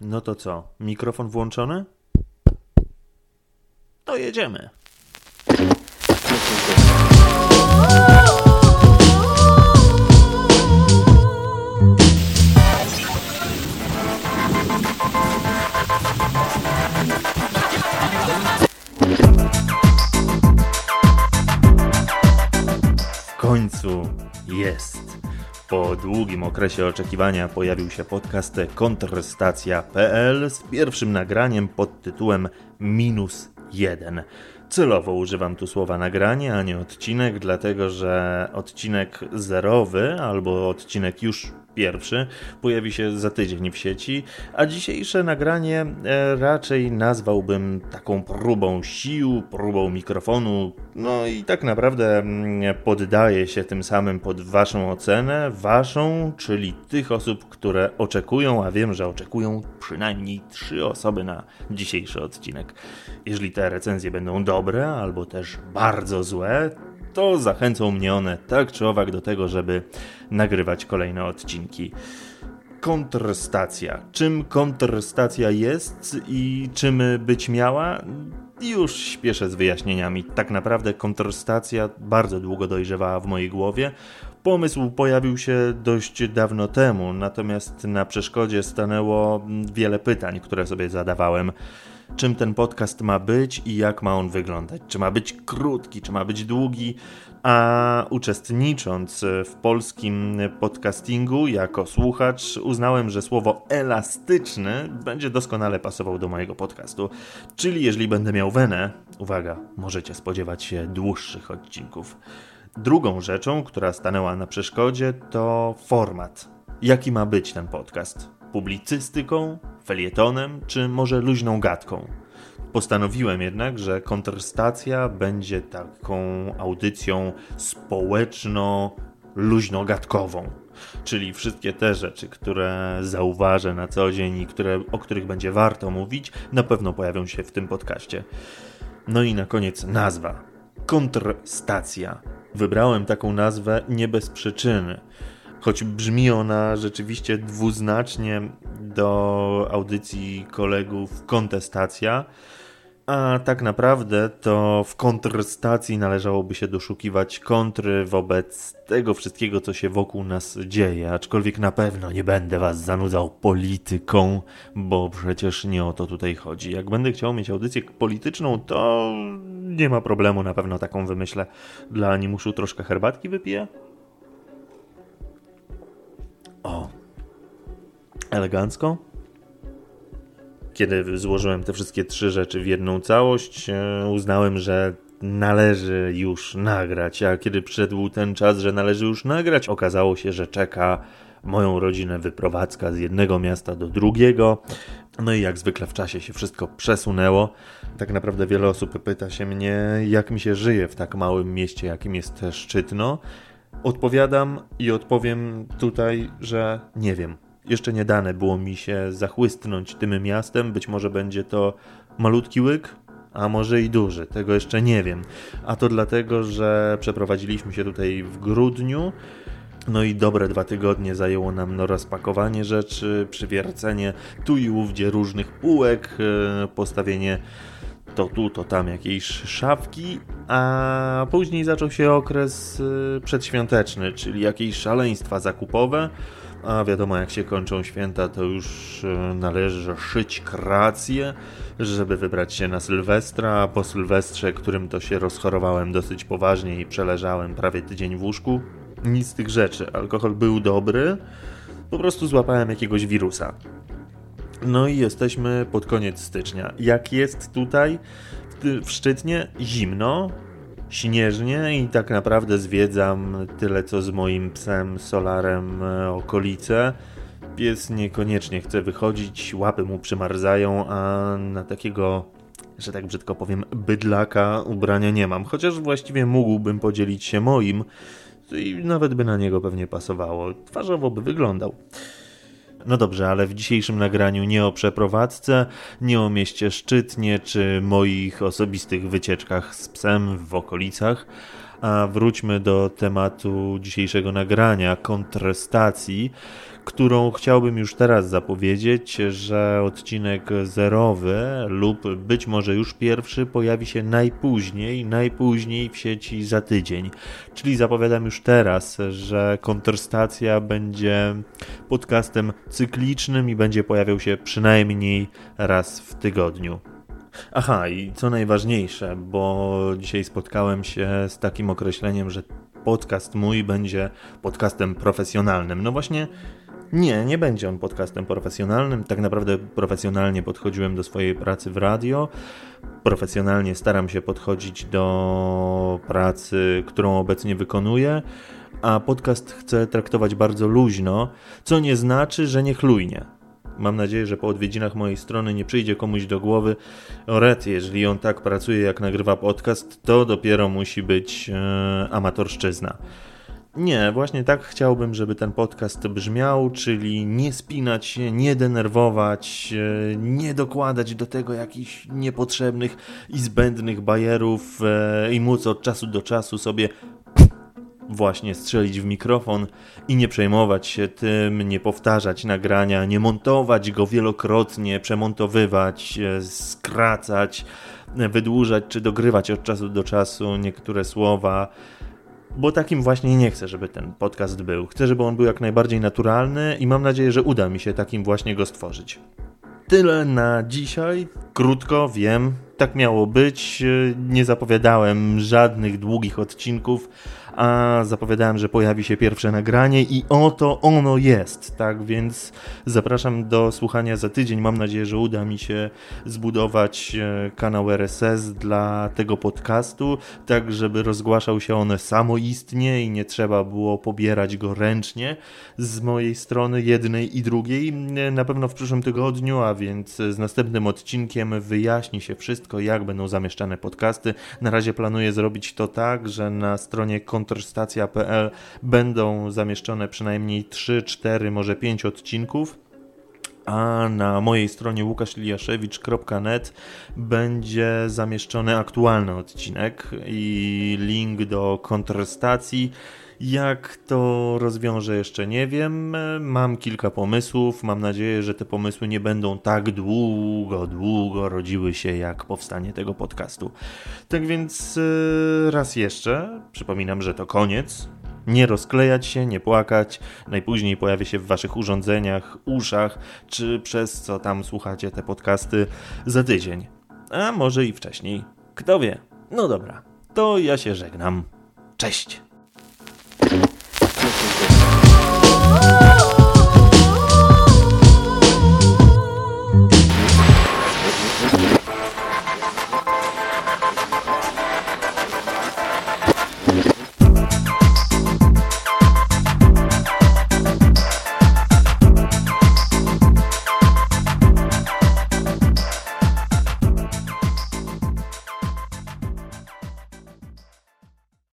No to co? Mikrofon włączony? To jedziemy. W końcu jest. Po długim okresie oczekiwania pojawił się podcast kontrstacja.pl z pierwszym nagraniem pod tytułem Minus 1. Celowo używam tu słowa nagranie, a nie odcinek, dlatego że odcinek zerowy albo odcinek już pierwszy pojawi się za tydzień w sieci, a dzisiejsze nagranie e, raczej nazwałbym taką próbą sił, próbą mikrofonu, no i tak naprawdę mm, poddaję się tym samym pod Waszą ocenę, Waszą, czyli tych osób, które oczekują, a wiem, że oczekują przynajmniej trzy osoby na dzisiejszy odcinek. Jeżeli te recenzje będą dobre albo też bardzo złe, to zachęcą mnie one tak czy owak do tego, żeby nagrywać kolejne odcinki. Kontrstacja. Czym kontrstacja jest i czym być miała? Już śpieszę z wyjaśnieniami. Tak naprawdę kontrstacja bardzo długo dojrzewała w mojej głowie. Pomysł pojawił się dość dawno temu, natomiast na przeszkodzie stanęło wiele pytań, które sobie zadawałem czym ten podcast ma być i jak ma on wyglądać. Czy ma być krótki, czy ma być długi. A uczestnicząc w polskim podcastingu jako słuchacz, uznałem, że słowo elastyczny będzie doskonale pasował do mojego podcastu. Czyli jeżeli będę miał wenę, uwaga, możecie spodziewać się dłuższych odcinków. Drugą rzeczą, która stanęła na przeszkodzie, to format. Jaki ma być ten podcast? Publicystyką, felietonem, czy może luźną gadką? Postanowiłem jednak, że kontrstacja będzie taką audycją społeczno-luźno-gadkową. Czyli wszystkie te rzeczy, które zauważę na co dzień i które, o których będzie warto mówić, na pewno pojawią się w tym podcaście. No i na koniec nazwa. Kontrstacja. Wybrałem taką nazwę nie bez przyczyny choć brzmi ona rzeczywiście dwuznacznie do audycji kolegów kontestacja, a tak naprawdę to w kontrstacji należałoby się doszukiwać kontry wobec tego wszystkiego, co się wokół nas dzieje. Aczkolwiek na pewno nie będę was zanudzał polityką, bo przecież nie o to tutaj chodzi. Jak będę chciał mieć audycję polityczną, to nie ma problemu, na pewno taką wymyślę. Dla animuszu troszkę herbatki wypiję. Elegancko. Kiedy złożyłem te wszystkie trzy rzeczy w jedną całość, e, uznałem, że należy już nagrać. A kiedy przyszedł ten czas, że należy już nagrać, okazało się, że czeka moją rodzinę wyprowadzka z jednego miasta do drugiego. No i jak zwykle w czasie się wszystko przesunęło. Tak naprawdę wiele osób pyta się mnie, jak mi się żyje w tak małym mieście, jakim jest Szczytno. Odpowiadam i odpowiem tutaj, że nie wiem. Jeszcze nie dane było mi się zachłystnąć tym miastem. Być może będzie to malutki łyk, a może i duży. Tego jeszcze nie wiem. A to dlatego, że przeprowadziliśmy się tutaj w grudniu. No i dobre dwa tygodnie zajęło nam no rozpakowanie rzeczy, przywiercenie tu i ówdzie różnych półek, e, postawienie to tu, to tam jakieś szafki, a później zaczął się okres y, przedświąteczny, czyli jakieś szaleństwa zakupowe. A wiadomo, jak się kończą święta, to już y, należy szyć kreacje, żeby wybrać się na Sylwestra, po Sylwestrze, którym to się rozchorowałem dosyć poważnie i przeleżałem prawie tydzień w łóżku. Nic z tych rzeczy. Alkohol był dobry, po prostu złapałem jakiegoś wirusa. No i jesteśmy pod koniec stycznia. Jak jest tutaj w Szczytnie zimno, śnieżnie i tak naprawdę zwiedzam tyle co z moim psem Solarem e, okolice. Pies niekoniecznie chce wychodzić, łapy mu przymarzają, a na takiego, że tak brzydko powiem, bydlaka ubrania nie mam. Chociaż właściwie mógłbym podzielić się moim i nawet by na niego pewnie pasowało. Twarzowo by wyglądał. No dobrze, ale w dzisiejszym nagraniu nie o przeprowadzce, nie o mieście Szczytnie czy moich osobistych wycieczkach z psem w okolicach, a wróćmy do tematu dzisiejszego nagrania kontrastacji, którą chciałbym już teraz zapowiedzieć, że odcinek zerowy lub być może już pierwszy pojawi się najpóźniej, najpóźniej w sieci za tydzień. Czyli zapowiadam już teraz, że kontrstacja będzie podcastem cyklicznym i będzie pojawiał się przynajmniej raz w tygodniu. Aha, i co najważniejsze, bo dzisiaj spotkałem się z takim określeniem, że podcast mój będzie podcastem profesjonalnym. No właśnie, nie, nie będzie on podcastem profesjonalnym. Tak naprawdę profesjonalnie podchodziłem do swojej pracy w radio. Profesjonalnie staram się podchodzić do pracy, którą obecnie wykonuję, a podcast chcę traktować bardzo luźno, co nie znaczy, że niechlujnie. Mam nadzieję, że po odwiedzinach mojej strony nie przyjdzie komuś do głowy, red, jeżeli on tak pracuje jak nagrywa podcast, to dopiero musi być e, amatorszczyzna. Nie, właśnie tak chciałbym, żeby ten podcast brzmiał, czyli nie spinać się, nie denerwować, e, nie dokładać do tego jakichś niepotrzebnych i zbędnych bajerów e, i móc od czasu do czasu sobie właśnie strzelić w mikrofon i nie przejmować się tym, nie powtarzać nagrania, nie montować go wielokrotnie, przemontowywać, e, skracać, wydłużać czy dogrywać od czasu do czasu niektóre słowa. Bo takim właśnie nie chcę, żeby ten podcast był. Chcę, żeby on był jak najbardziej naturalny i mam nadzieję, że uda mi się takim właśnie go stworzyć. Tyle na dzisiaj. Krótko, wiem, tak miało być. Nie zapowiadałem żadnych długich odcinków a zapowiadałem, że pojawi się pierwsze nagranie i oto ono jest. Tak więc zapraszam do słuchania za tydzień. Mam nadzieję, że uda mi się zbudować e, kanał RSS dla tego podcastu, tak żeby rozgłaszał się on samoistnie i nie trzeba było pobierać go ręcznie z mojej strony jednej i drugiej. Na pewno w przyszłym tygodniu, a więc z następnym odcinkiem wyjaśni się wszystko, jak będą zamieszczane podcasty. Na razie planuję zrobić to tak, że na stronie kontrstacja.pl będą zamieszczone przynajmniej 3, 4, może 5 odcinków a na mojej stronie łukaszliaszewicz.net będzie zamieszczony aktualny odcinek i link do kontrastacji. Jak to rozwiążę jeszcze nie wiem. Mam kilka pomysłów. Mam nadzieję, że te pomysły nie będą tak długo, długo rodziły się jak powstanie tego podcastu. Tak więc y, raz jeszcze przypominam, że to koniec. Nie rozklejać się, nie płakać. Najpóźniej pojawi się w waszych urządzeniach, uszach, czy przez co tam słuchacie te podcasty za tydzień. A może i wcześniej. Kto wie? No dobra, to ja się żegnam. Cześć!